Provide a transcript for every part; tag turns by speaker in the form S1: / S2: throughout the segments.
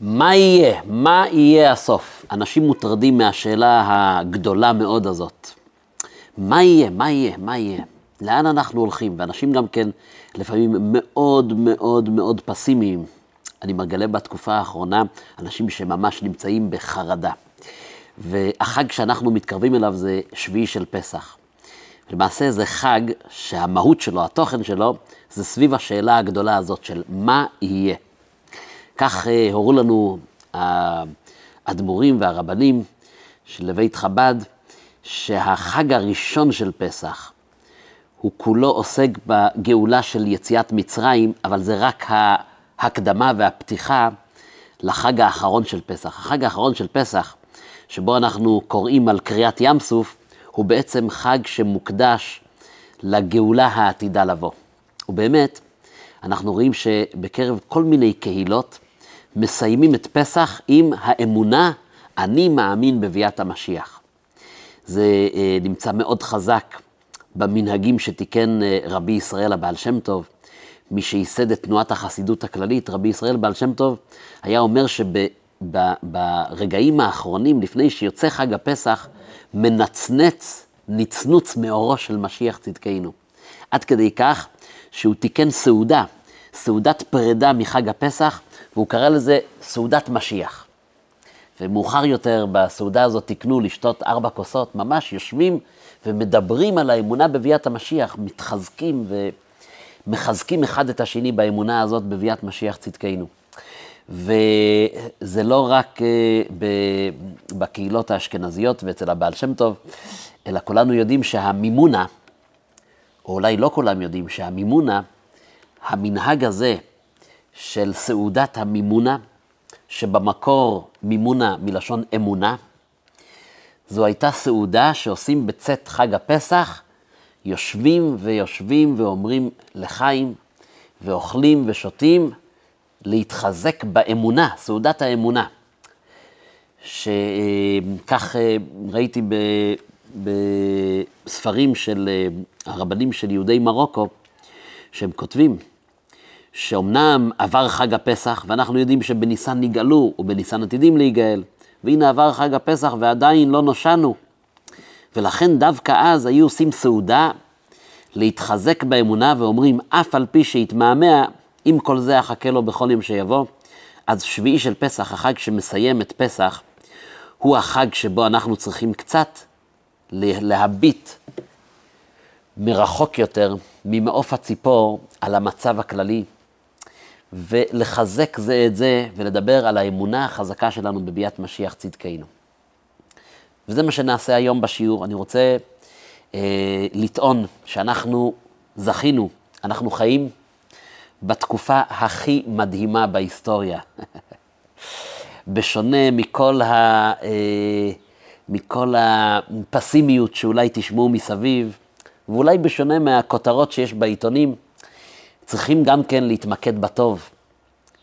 S1: מה יהיה? מה יהיה הסוף? אנשים מוטרדים מהשאלה הגדולה מאוד הזאת. מה יהיה? מה יהיה? מה יהיה? לאן אנחנו הולכים? ואנשים גם כן לפעמים מאוד מאוד מאוד פסימיים. אני מגלה בתקופה האחרונה אנשים שממש נמצאים בחרדה. והחג שאנחנו מתקרבים אליו זה שביעי של פסח. למעשה זה חג שהמהות שלו, התוכן שלו, זה סביב השאלה הגדולה הזאת של מה יהיה. כך uh, הורו לנו האדמו"רים והרבנים של לבית חב"ד, שהחג הראשון של פסח הוא כולו עוסק בגאולה של יציאת מצרים, אבל זה רק ההקדמה והפתיחה לחג האחרון של פסח. החג האחרון של פסח, שבו אנחנו קוראים על קריאת ים סוף, הוא בעצם חג שמוקדש לגאולה העתידה לבוא. ובאמת, אנחנו רואים שבקרב כל מיני קהילות, מסיימים את פסח עם האמונה, אני מאמין בביאת המשיח. זה אה, נמצא מאוד חזק במנהגים שתיקן אה, רבי ישראל הבעל שם טוב. מי שייסד את תנועת החסידות הכללית, רבי ישראל בעל שם טוב, היה אומר שברגעים האחרונים, לפני שיוצא חג הפסח, מנצנץ נצנוץ מאורו של משיח צדקנו. עד כדי כך שהוא תיקן סעודה, סעודת פרידה מחג הפסח, והוא קרא לזה סעודת משיח. ומאוחר יותר בסעודה הזאת תיקנו לשתות ארבע כוסות, ממש יושבים ומדברים על האמונה בביאת המשיח, מתחזקים ומחזקים אחד את השני באמונה הזאת בביאת משיח צדקנו. וזה לא רק אה, בקהילות האשכנזיות ואצל הבעל שם טוב, אלא כולנו יודעים שהמימונה, או אולי לא כולם יודעים שהמימונה, המנהג הזה של סעודת המימונה, שבמקור מימונה מלשון אמונה, זו הייתה סעודה שעושים בצאת חג הפסח, יושבים ויושבים ואומרים לחיים, ואוכלים ושותים, להתחזק באמונה, סעודת האמונה. שכך אה, ראיתי בספרים של אה, הרבנים של יהודי מרוקו, שהם כותבים שאומנם עבר חג הפסח, ואנחנו יודעים שבניסן נגאלו, ובניסן עתידים להיגאל, והנה עבר חג הפסח ועדיין לא נושענו. ולכן דווקא אז היו עושים סעודה להתחזק באמונה ואומרים, אף על פי שהתמהמה, עם כל זה אחכה לו בכל יום שיבוא. אז שביעי של פסח, החג שמסיים את פסח, הוא החג שבו אנחנו צריכים קצת להביט מרחוק יותר, ממעוף הציפור, על המצב הכללי, ולחזק זה את זה, ולדבר על האמונה החזקה שלנו בביאת משיח צדקנו. וזה מה שנעשה היום בשיעור. אני רוצה אה, לטעון שאנחנו זכינו, אנחנו חיים בתקופה הכי מדהימה בהיסטוריה. בשונה מכל, ה, אה, מכל הפסימיות שאולי תשמעו מסביב, ואולי בשונה מהכותרות שיש בעיתונים, צריכים גם כן להתמקד בטוב.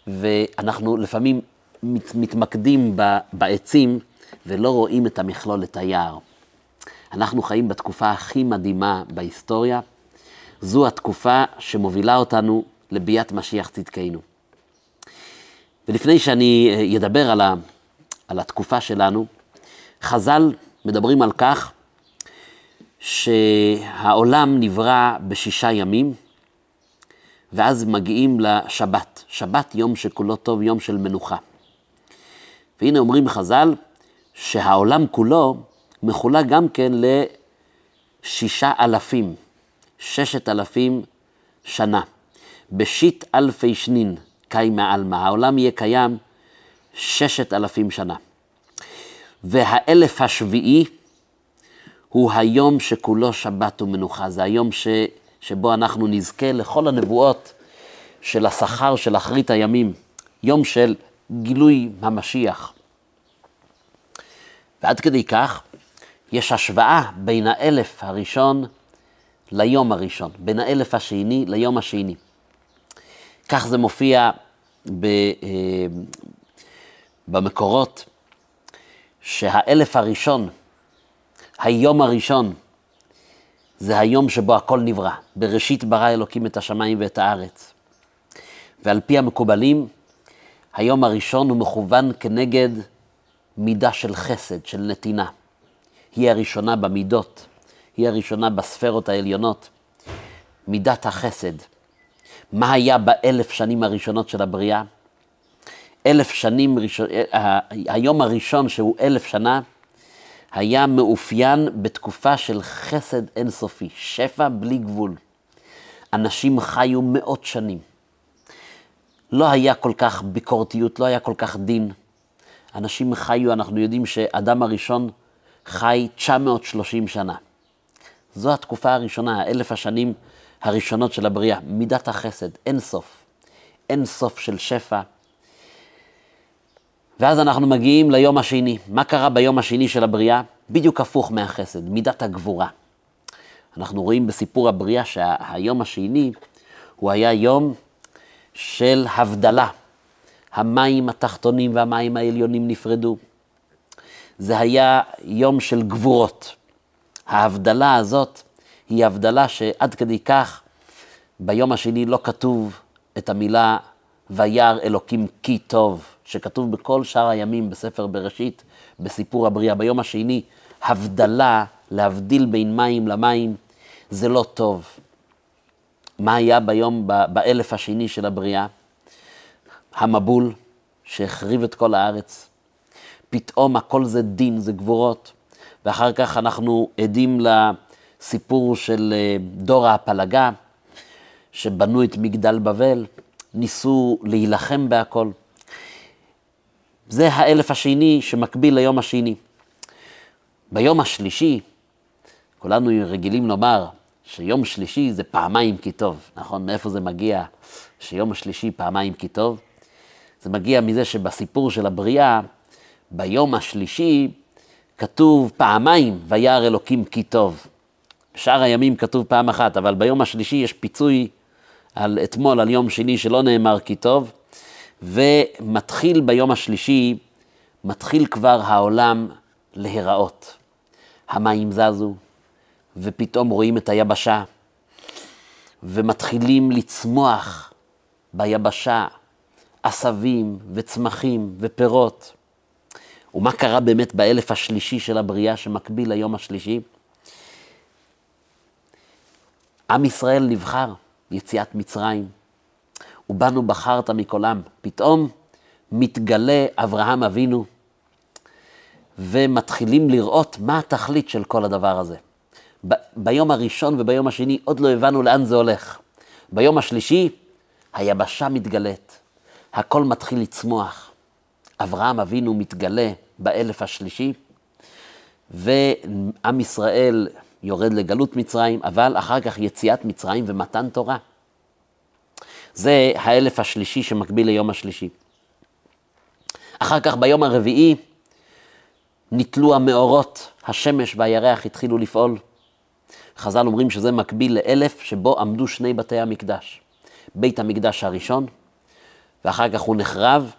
S1: ואנחנו לפעמים מת, מתמקדים ב, בעצים ולא רואים את המכלול, את היער. אנחנו חיים בתקופה הכי מדהימה בהיסטוריה. זו התקופה שמובילה אותנו לביאת משיח צדקנו. ולפני שאני אה, אדבר על, ה, על התקופה שלנו, חז"ל מדברים על כך שהעולם נברא בשישה ימים, ואז מגיעים לשבת. שבת יום שכולו טוב, יום של מנוחה. והנה אומרים חז"ל שהעולם כולו מחולק גם כן לשישה אלפים, ששת אלפים שנה. בשיט אלפי שנין, קיימא עלמא. העולם יהיה קיים ששת אלפים שנה. והאלף השביעי הוא היום שכולו שבת ומנוחה. זה היום ש... שבו אנחנו נזכה לכל הנבואות של השכר של אחרית הימים, יום של גילוי המשיח. ועד כדי כך, יש השוואה בין האלף הראשון ליום הראשון, בין האלף השני ליום השני. כך זה מופיע ב, אה, במקורות, שהאלף הראשון, היום הראשון, זה היום שבו הכל נברא. בראשית ברא אלוקים את השמיים ואת הארץ. ועל פי המקובלים, היום הראשון הוא מכוון כנגד מידה של חסד, של נתינה. היא הראשונה במידות, היא הראשונה בספרות העליונות. מידת החסד. מה היה באלף שנים הראשונות של הבריאה? אלף שנים, ראשון, היום הראשון שהוא אלף שנה, היה מאופיין בתקופה של חסד אינסופי, שפע בלי גבול. אנשים חיו מאות שנים. לא היה כל כך ביקורתיות, לא היה כל כך דין. אנשים חיו, אנחנו יודעים שאדם הראשון חי 930 שנה. זו התקופה הראשונה, האלף השנים הראשונות של הבריאה, מידת החסד, אין סוף. אין סוף של שפע. ואז אנחנו מגיעים ליום השני. מה קרה ביום השני של הבריאה? בדיוק הפוך מהחסד, מידת הגבורה. אנחנו רואים בסיפור הבריאה שהיום השני הוא היה יום של הבדלה. המים התחתונים והמים העליונים נפרדו. זה היה יום של גבורות. ההבדלה הזאת היא הבדלה שעד כדי כך ביום השני לא כתוב את המילה וירא אלוקים כי טוב, שכתוב בכל שאר הימים בספר בראשית, בסיפור הבריאה. ביום השני, הבדלה, להבדיל בין מים למים, זה לא טוב. מה היה ביום, באלף השני של הבריאה? המבול שהחריב את כל הארץ. פתאום הכל זה דין, זה גבורות. ואחר כך אנחנו עדים לסיפור של אה, דור ההפלגה, שבנו את מגדל בבל, ניסו להילחם בהכל. זה האלף השני שמקביל ליום השני. ביום השלישי, כולנו רגילים לומר שיום שלישי זה פעמיים כי טוב, נכון? מאיפה זה מגיע שיום השלישי פעמיים כי טוב? זה מגיע מזה שבסיפור של הבריאה, ביום השלישי כתוב פעמיים, וירא אלוקים כי טוב. בשאר הימים כתוב פעם אחת, אבל ביום השלישי יש פיצוי על אתמול, על יום שני, שלא נאמר כי טוב, ומתחיל ביום השלישי, מתחיל כבר העולם להיראות. המים זזו, ופתאום רואים את היבשה, ומתחילים לצמוח ביבשה עשבים וצמחים ופירות. ומה קרה באמת באלף השלישי של הבריאה שמקביל ליום השלישי? עם ישראל נבחר, יציאת מצרים, ובנו בחרת מכל עם. פתאום מתגלה אברהם אבינו, ומתחילים לראות מה התכלית של כל הדבר הזה. ב- ביום הראשון וביום השני עוד לא הבנו לאן זה הולך. ביום השלישי היבשה מתגלית, הכל מתחיל לצמוח. אברהם אבינו מתגלה באלף השלישי, ועם ישראל יורד לגלות מצרים, אבל אחר כך יציאת מצרים ומתן תורה. זה האלף השלישי שמקביל ליום השלישי. אחר כך ביום הרביעי נתלו המאורות, השמש והירח התחילו לפעול. חז"ל אומרים שזה מקביל לאלף שבו עמדו שני בתי המקדש. בית המקדש הראשון, ואחר כך הוא נחרב,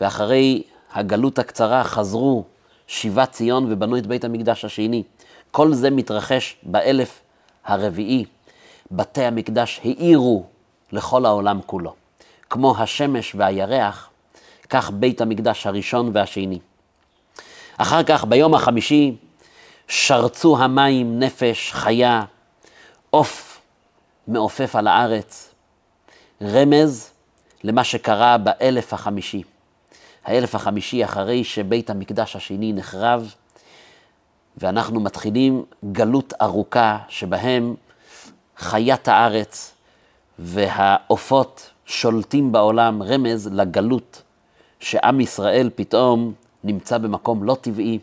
S1: ואחרי הגלות הקצרה חזרו שיבת ציון ובנו את בית המקדש השני. כל זה מתרחש באלף הרביעי. בתי המקדש האירו לכל העולם כולו. כמו השמש והירח, כך בית המקדש הראשון והשני. אחר כך, ביום החמישי, שרצו המים נפש, חיה, עוף מעופף על הארץ, רמז למה שקרה באלף החמישי. האלף החמישי אחרי שבית המקדש השני נחרב, ואנחנו מתחילים גלות ארוכה שבהם חיית הארץ והעופות שולטים בעולם, רמז לגלות שעם ישראל פתאום נמצא במקום לא טבעי,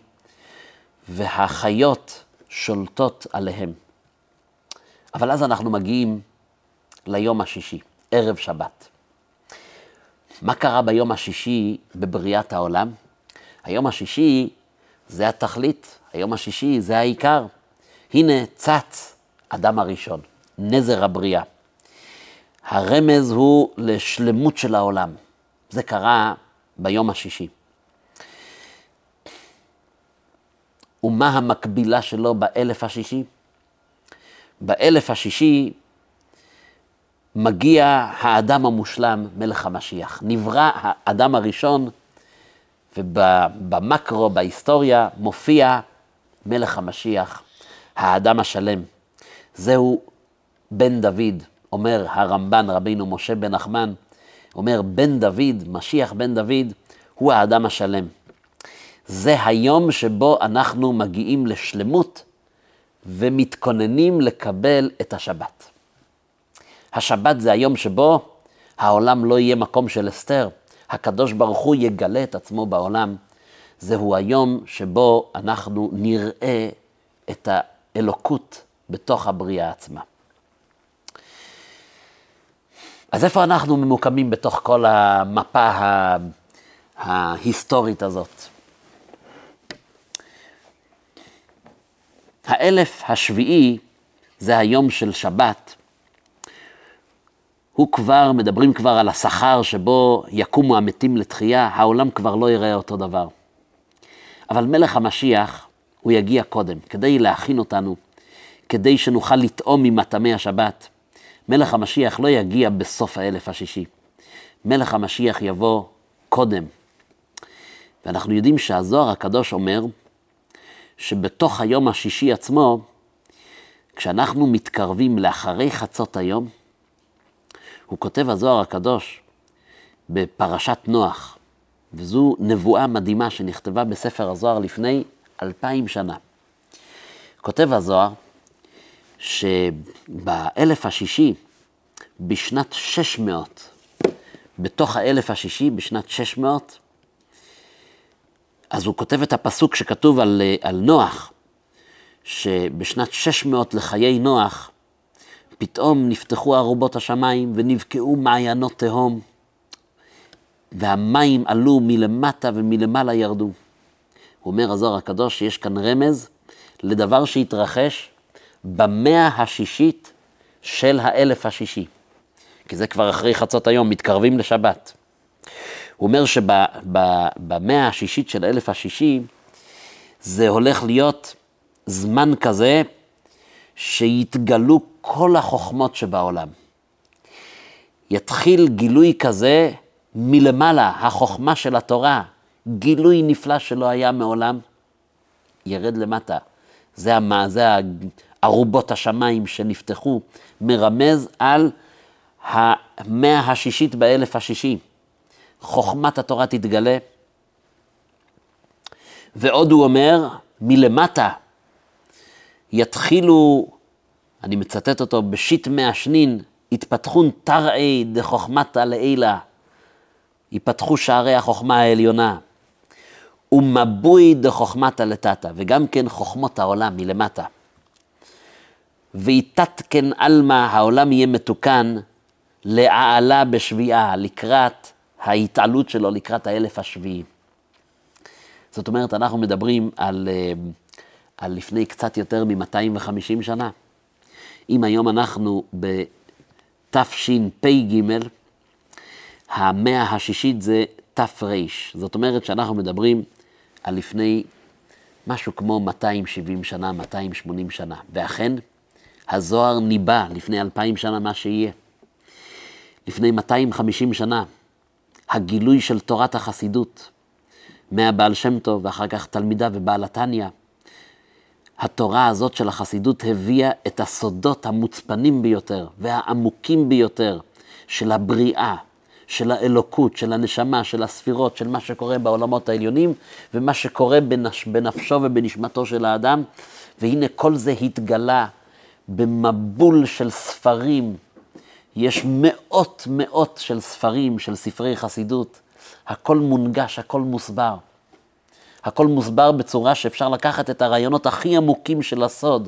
S1: והחיות שולטות עליהם. אבל אז אנחנו מגיעים ליום השישי, ערב שבת. מה קרה ביום השישי בבריאת העולם? היום השישי זה התכלית, היום השישי זה העיקר. הנה צץ אדם הראשון, נזר הבריאה. הרמז הוא לשלמות של העולם. זה קרה ביום השישי. ומה המקבילה שלו באלף השישי? באלף השישי מגיע האדם המושלם, מלך המשיח. נברא האדם הראשון, ובמקרו, בהיסטוריה, מופיע מלך המשיח, האדם השלם. זהו בן דוד, אומר הרמב"ן, רבינו משה בן נחמן, אומר בן דוד, משיח בן דוד, הוא האדם השלם. זה היום שבו אנחנו מגיעים לשלמות ומתכוננים לקבל את השבת. השבת זה היום שבו העולם לא יהיה מקום של אסתר, הקדוש ברוך הוא יגלה את עצמו בעולם. זהו היום שבו אנחנו נראה את האלוקות בתוך הבריאה עצמה. אז איפה אנחנו ממוקמים בתוך כל המפה ההיסטורית הזאת? האלף השביעי זה היום של שבת. הוא כבר, מדברים כבר על השכר שבו יקומו המתים לתחייה, העולם כבר לא ייראה אותו דבר. אבל מלך המשיח, הוא יגיע קודם, כדי להכין אותנו, כדי שנוכל לטעום ממטעמי השבת. מלך המשיח לא יגיע בסוף האלף השישי. מלך המשיח יבוא קודם. ואנחנו יודעים שהזוהר הקדוש אומר שבתוך היום השישי עצמו, כשאנחנו מתקרבים לאחרי חצות היום, הוא כותב הזוהר הקדוש בפרשת נוח, וזו נבואה מדהימה שנכתבה בספר הזוהר לפני אלפיים שנה. כותב הזוהר שבאלף השישי, בשנת 600, בתוך האלף השישי, בשנת 600, אז הוא כותב את הפסוק שכתוב על, על נוח, שבשנת 600 לחיי נוח, פתאום נפתחו ארובות השמיים ונבקעו מעיינות תהום, והמים עלו מלמטה ומלמעלה ירדו. הוא אומר הזוהר הקדוש שיש כאן רמז לדבר שהתרחש במאה השישית של האלף השישי. כי זה כבר אחרי חצות היום, מתקרבים לשבת. הוא אומר שבמאה השישית של האלף השישי, זה הולך להיות זמן כזה שיתגלו כל החוכמות שבעולם. יתחיל גילוי כזה מלמעלה, החוכמה של התורה, גילוי נפלא שלא היה מעולם, ירד למטה. זה, המה, זה ארובות השמיים שנפתחו, מרמז על המאה השישית באלף השישי. חוכמת התורה תתגלה. ועוד הוא אומר, מלמטה יתחילו, אני מצטט אותו, בשיט מעשנין, יתפתחון תרעי דחוכמתא לעילה, ייפתחו שערי החוכמה העליונה. ומבוי דחוכמתא לטאטא, וגם כן חוכמות העולם מלמטה. ויתתקן עלמא, העולם יהיה מתוקן לעלה בשביעה, לקראת ההתעלות שלו, לקראת האלף השביעי. זאת אומרת, אנחנו מדברים על, אה, על לפני קצת יותר מ-250 שנה. אם היום אנחנו בתשפ"ג, המאה השישית זה תר. זאת אומרת שאנחנו מדברים על לפני משהו כמו 270 שנה, 280 שנה. ואכן, הזוהר ניבא לפני אלפיים שנה מה שיהיה. לפני 250 שנה, הגילוי של תורת החסידות, מהבעל שם טוב ואחר כך תלמידה ובעל התניא. התורה הזאת של החסידות הביאה את הסודות המוצפנים ביותר והעמוקים ביותר של הבריאה, של האלוקות, של הנשמה, של הספירות, של מה שקורה בעולמות העליונים ומה שקורה בנש, בנפשו ובנשמתו של האדם. והנה כל זה התגלה במבול של ספרים. יש מאות מאות של ספרים, של ספרי חסידות. הכל מונגש, הכל מוסבר. הכל מוסבר בצורה שאפשר לקחת את הרעיונות הכי עמוקים של הסוד,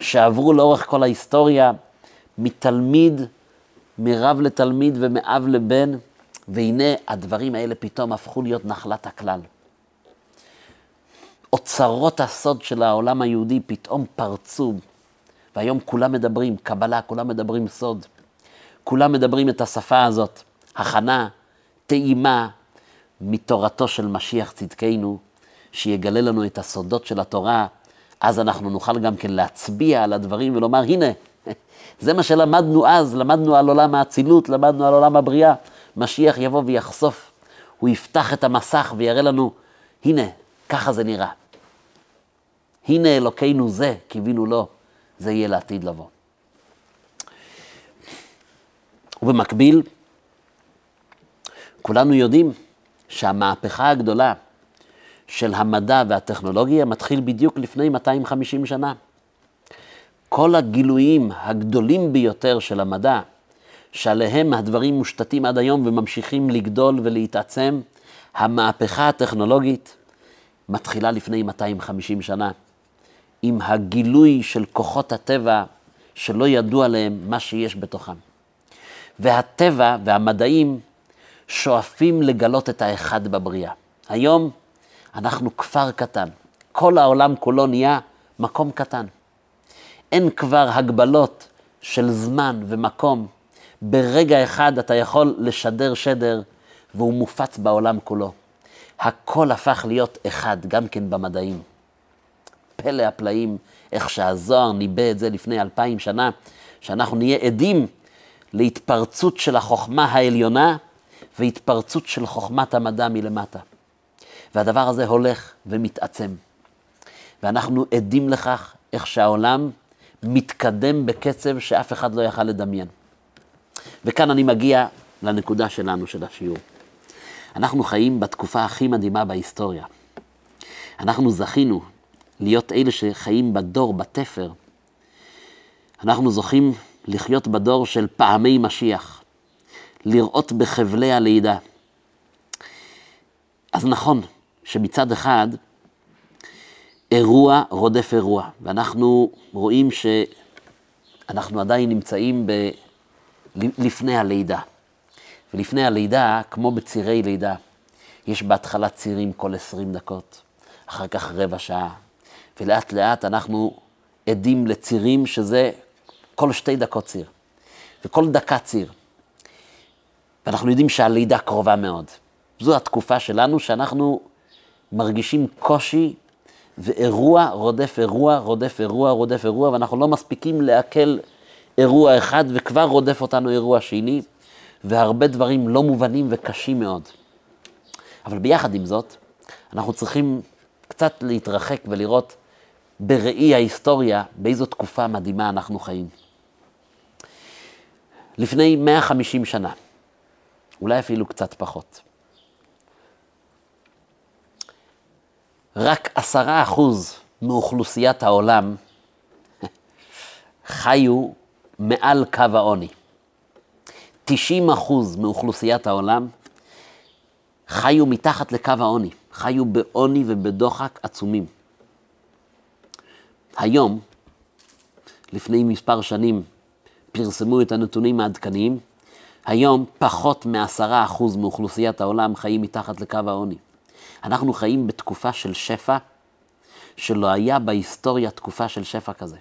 S1: שעברו לאורך כל ההיסטוריה, מתלמיד, מרב לתלמיד ומאב לבן, והנה הדברים האלה פתאום הפכו להיות נחלת הכלל. אוצרות הסוד של העולם היהודי פתאום פרצו והיום כולם מדברים קבלה, כולם מדברים סוד. כולם מדברים את השפה הזאת, הכנה, טעימה, מתורתו של משיח צדקנו, שיגלה לנו את הסודות של התורה, אז אנחנו נוכל גם כן להצביע על הדברים ולומר, הנה, זה מה שלמדנו אז, למדנו על עולם האצילות, למדנו על עולם הבריאה. משיח יבוא ויחשוף, הוא יפתח את המסך ויראה לנו, הנה, ככה זה נראה. הנה אלוקינו זה, קיווינו לו, זה יהיה לעתיד לבוא. ובמקביל, כולנו יודעים שהמהפכה הגדולה של המדע והטכנולוגיה מתחיל בדיוק לפני 250 שנה. כל הגילויים הגדולים ביותר של המדע, שעליהם הדברים מושתתים עד היום וממשיכים לגדול ולהתעצם, המהפכה הטכנולוגית מתחילה לפני 250 שנה, עם הגילוי של כוחות הטבע שלא ידעו עליהם מה שיש בתוכם. והטבע והמדעים שואפים לגלות את האחד בבריאה. היום אנחנו כפר קטן, כל העולם כולו נהיה מקום קטן. אין כבר הגבלות של זמן ומקום. ברגע אחד אתה יכול לשדר שדר והוא מופץ בעולם כולו. הכל הפך להיות אחד, גם כן במדעים. פלא הפלאים, איך שהזוהר ניבא את זה לפני אלפיים שנה, שאנחנו נהיה עדים להתפרצות של החוכמה העליונה והתפרצות של חוכמת המדע מלמטה. והדבר הזה הולך ומתעצם. ואנחנו עדים לכך איך שהעולם מתקדם בקצב שאף אחד לא יכל לדמיין. וכאן אני מגיע לנקודה שלנו, של השיעור. אנחנו חיים בתקופה הכי מדהימה בהיסטוריה. אנחנו זכינו להיות אלה שחיים בדור, בתפר. אנחנו זוכים לחיות בדור של פעמי משיח, לראות בחבלי הלידה. אז נכון שמצד אחד, אירוע רודף אירוע, ואנחנו רואים שאנחנו עדיין נמצאים ב... לפני הלידה. ולפני הלידה, כמו בצירי לידה, יש בהתחלה צירים כל 20 דקות, אחר כך רבע שעה, ולאט לאט אנחנו עדים לצירים שזה כל שתי דקות ציר, וכל דקה ציר. ואנחנו יודעים שהלידה קרובה מאוד. זו התקופה שלנו שאנחנו מרגישים קושי ואירוע רודף אירוע, רודף אירוע, רודף אירוע, ואנחנו לא מספיקים לעכל אירוע אחד וכבר רודף אותנו אירוע שני, והרבה דברים לא מובנים וקשים מאוד. אבל ביחד עם זאת, אנחנו צריכים קצת להתרחק ולראות בראי ההיסטוריה באיזו תקופה מדהימה אנחנו חיים. לפני 150 שנה, אולי אפילו קצת פחות, רק עשרה אחוז מאוכלוסיית העולם חיו מעל קו העוני. 90 אחוז מאוכלוסיית העולם חיו מתחת לקו העוני, חיו בעוני ובדוחק עצומים. היום, לפני מספר שנים, פרסמו את הנתונים העדכניים, היום פחות מעשרה אחוז מאוכלוסיית העולם חיים מתחת לקו העוני. אנחנו חיים בתקופה של שפע, שלא היה בהיסטוריה תקופה של שפע כזה.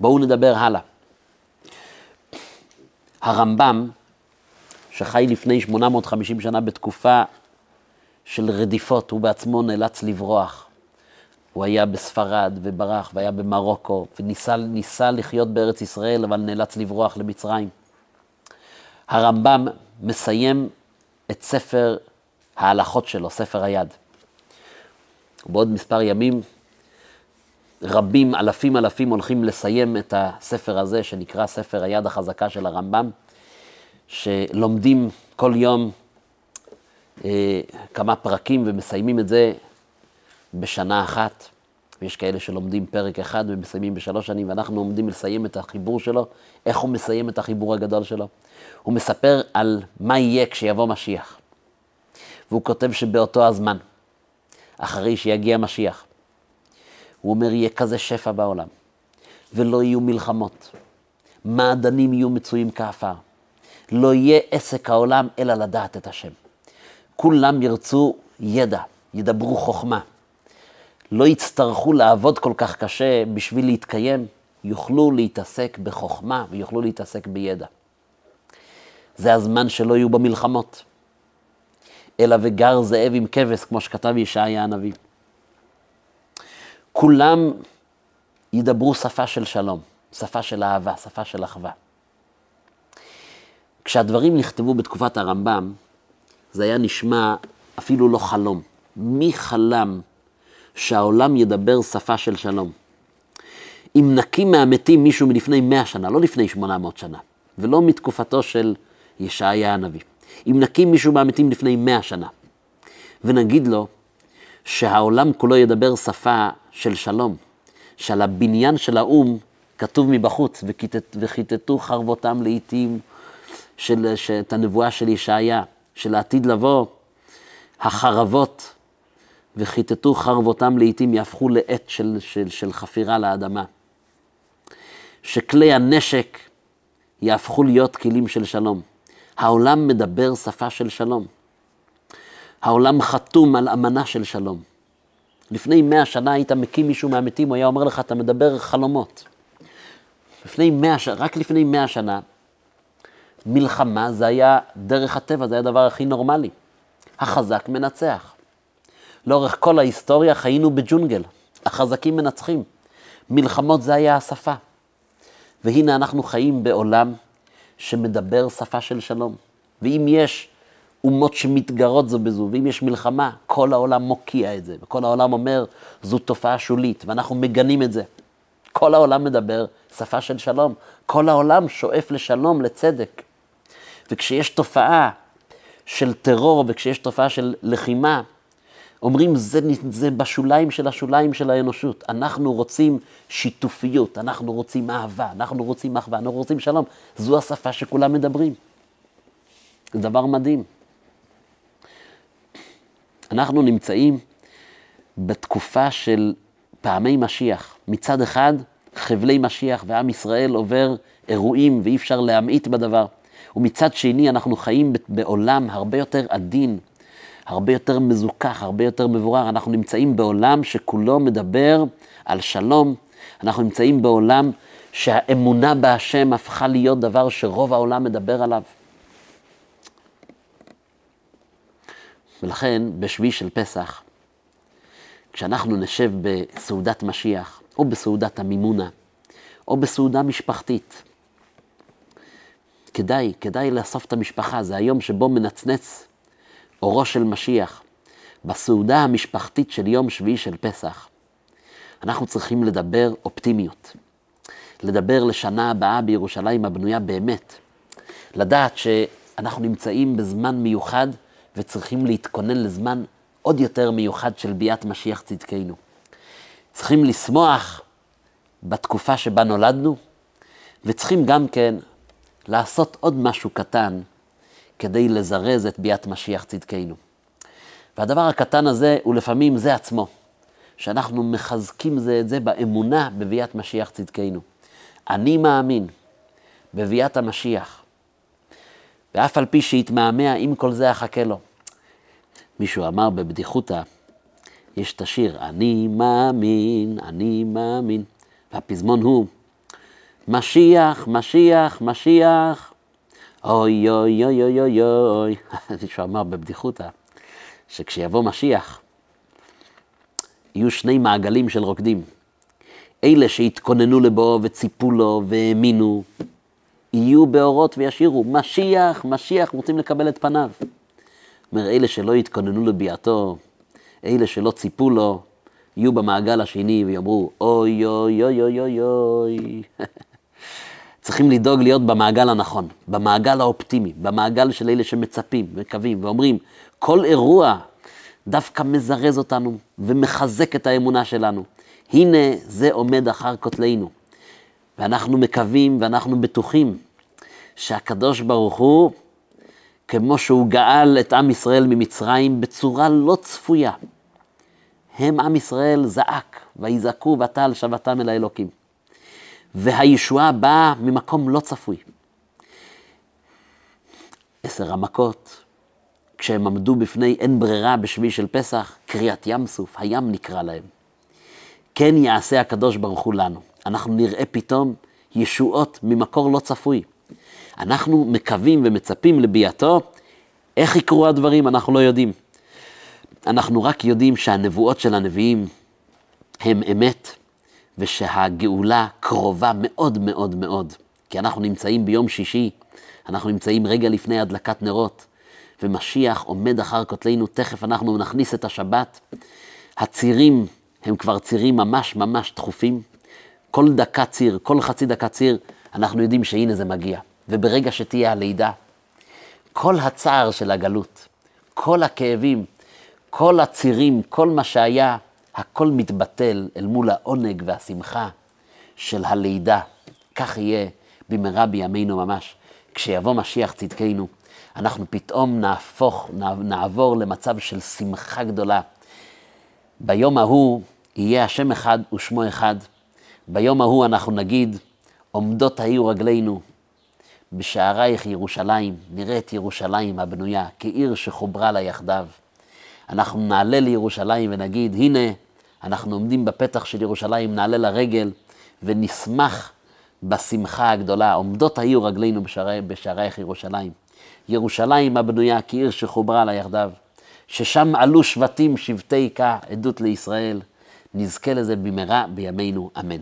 S1: בואו נדבר הלאה. הרמב"ם, שחי לפני 850 שנה בתקופה של רדיפות, הוא בעצמו נאלץ לברוח. הוא היה בספרד וברח, והיה במרוקו, וניסה לחיות בארץ ישראל, אבל נאלץ לברוח למצרים. הרמב"ם מסיים את ספר ההלכות שלו, ספר היד. ובעוד מספר ימים, רבים, אלפים אלפים הולכים לסיים את הספר הזה, שנקרא ספר היד החזקה של הרמב"ם, שלומדים כל יום אה, כמה פרקים ומסיימים את זה בשנה אחת. ויש כאלה שלומדים פרק אחד ומסיימים בשלוש שנים, ואנחנו עומדים לסיים את החיבור שלו. איך הוא מסיים את החיבור הגדול שלו? הוא מספר על מה יהיה כשיבוא משיח. והוא כותב שבאותו הזמן, אחרי שיגיע משיח, הוא אומר, יהיה כזה שפע בעולם, ולא יהיו מלחמות. מעדנים יהיו מצויים כעפר. לא יהיה עסק העולם אלא לדעת את השם. כולם ירצו ידע, ידברו חוכמה. לא יצטרכו לעבוד כל כך קשה בשביל להתקיים, יוכלו להתעסק בחוכמה ויוכלו להתעסק בידע. זה הזמן שלא יהיו במלחמות. אלא וגר זאב עם כבש, כמו שכתב ישעיה הנביא. כולם ידברו שפה של שלום, שפה של אהבה, שפה של אחווה. כשהדברים נכתבו בתקופת הרמב"ם, זה היה נשמע אפילו לא חלום. מי חלם שהעולם ידבר שפה של שלום? אם נקים מהמתים מישהו מלפני מאה שנה, לא לפני שמונה מאות שנה, ולא מתקופתו של ישעיה הנביא. אם נקים מישהו מהמתים לפני מאה שנה, ונגיד לו שהעולם כולו ידבר שפה של שלום, שעל הבניין של האו"ם כתוב מבחוץ, וכיתתו חרבותם לעיתים של, את הנבואה של ישעיה, של העתיד לבוא, החרבות, וכיתתו חרבותם לעיתים יהפכו לעט של, של, של חפירה לאדמה. שכלי הנשק יהפכו להיות כלים של שלום. העולם מדבר שפה של שלום. העולם חתום על אמנה של שלום. לפני מאה שנה היית מקים מישהו מהמתים, הוא היה אומר לך, אתה מדבר חלומות. לפני מאה, רק לפני מאה שנה, מלחמה זה היה דרך הטבע, זה היה הדבר הכי נורמלי. החזק מנצח. לאורך כל ההיסטוריה חיינו בג'ונגל, החזקים מנצחים. מלחמות זה היה השפה. והנה אנחנו חיים בעולם שמדבר שפה של שלום. ואם יש אומות שמתגרות זו בזו, ואם יש מלחמה, כל העולם מוקיע את זה, וכל העולם אומר, זו תופעה שולית, ואנחנו מגנים את זה. כל העולם מדבר שפה של שלום. כל העולם שואף לשלום, לצדק. וכשיש תופעה של טרור וכשיש תופעה של לחימה, אומרים, זה, זה בשוליים של השוליים של האנושות. אנחנו רוצים שיתופיות, אנחנו רוצים אהבה, אנחנו רוצים אחווה, אנחנו רוצים שלום. זו השפה שכולם מדברים. זה דבר מדהים. אנחנו נמצאים בתקופה של פעמי משיח. מצד אחד, חבלי משיח ועם ישראל עובר אירועים ואי אפשר להמעיט בדבר. ומצד שני, אנחנו חיים בעולם הרבה יותר עדין, הרבה יותר מזוכח, הרבה יותר מבורר. אנחנו נמצאים בעולם שכולו מדבר על שלום. אנחנו נמצאים בעולם שהאמונה בהשם הפכה להיות דבר שרוב העולם מדבר עליו. ולכן, בשביעי של פסח, כשאנחנו נשב בסעודת משיח, או בסעודת המימונה, או בסעודה משפחתית, כדאי, כדאי לאסוף את המשפחה, זה היום שבו מנצנץ אורו של משיח. בסעודה המשפחתית של יום שביעי של פסח, אנחנו צריכים לדבר אופטימיות. לדבר לשנה הבאה בירושלים הבנויה באמת. לדעת שאנחנו נמצאים בזמן מיוחד וצריכים להתכונן לזמן עוד יותר מיוחד של ביאת משיח צדקנו. צריכים לשמוח בתקופה שבה נולדנו, וצריכים גם כן לעשות עוד משהו קטן כדי לזרז את ביאת משיח צדקנו. והדבר הקטן הזה הוא לפעמים זה עצמו, שאנחנו מחזקים זה את זה באמונה בביאת משיח צדקנו. אני מאמין בביאת המשיח, ואף על פי שיתמהמה, עם כל זה אחכה לו. מישהו אמר בבדיחותא, יש את השיר, אני מאמין, אני מאמין, והפזמון הוא, משיח, משיח, משיח, אוי אוי אוי אוי אוי אוי. מישהו אמר בבדיחותא, שכשיבוא משיח, יהיו שני מעגלים של רוקדים. אלה שהתכוננו לבואו וציפו לו והאמינו, יהיו באורות וישירו, משיח, משיח, רוצים לקבל את פניו. אומר, אלה שלא התכוננו לביאתו, אלה שלא ציפו לו, יהיו במעגל השני ויאמרו, אוי אוי אוי אוי אוי אוי. צריכים לדאוג להיות במעגל הנכון, במעגל האופטימי, במעגל של אלה שמצפים, מקווים ואומרים, כל אירוע דווקא מזרז אותנו ומחזק את האמונה שלנו. הנה זה עומד אחר כותלינו. ואנחנו מקווים ואנחנו בטוחים שהקדוש ברוך הוא, כמו שהוא גאל את עם ישראל ממצרים בצורה לא צפויה, הם עם ישראל זעק, ויזעקו ותעל שבתם אל האלוקים. והישועה באה ממקום לא צפוי. עשר המכות, כשהם עמדו בפני אין ברירה בשביעי של פסח, קריאת ים סוף, הים נקרא להם. כן יעשה הקדוש ברוך הוא לנו. אנחנו נראה פתאום ישועות ממקור לא צפוי. אנחנו מקווים ומצפים לביאתו, איך יקרו הדברים אנחנו לא יודעים. אנחנו רק יודעים שהנבואות של הנביאים הם אמת, ושהגאולה קרובה מאוד מאוד מאוד. כי אנחנו נמצאים ביום שישי, אנחנו נמצאים רגע לפני הדלקת נרות, ומשיח עומד אחר כותלנו, תכף אנחנו נכניס את השבת. הצירים הם כבר צירים ממש ממש דחופים. כל דקה ציר, כל חצי דקה ציר, אנחנו יודעים שהנה זה מגיע. וברגע שתהיה הלידה, כל הצער של הגלות, כל הכאבים, כל הצירים, כל מה שהיה, הכל מתבטל אל מול העונג והשמחה של הלידה. כך יהיה במהרה בימינו ממש. כשיבוא משיח צדקנו, אנחנו פתאום נהפוך, נעבור למצב של שמחה גדולה. ביום ההוא יהיה השם אחד ושמו אחד. ביום ההוא אנחנו נגיד, עומדות היו רגלינו בשערייך ירושלים, נראה את ירושלים הבנויה כעיר שחוברה לה יחדיו. אנחנו נעלה לירושלים ונגיד, הנה, אנחנו עומדים בפתח של ירושלים, נעלה לרגל ונשמח בשמחה הגדולה. עומדות היו רגלינו בשערי, בשערייך ירושלים. ירושלים הבנויה כעיר שחוברה לה יחדיו, ששם עלו שבטים שבטי כה, עדות לישראל. נזכה לזה במהרה בימינו, אמן.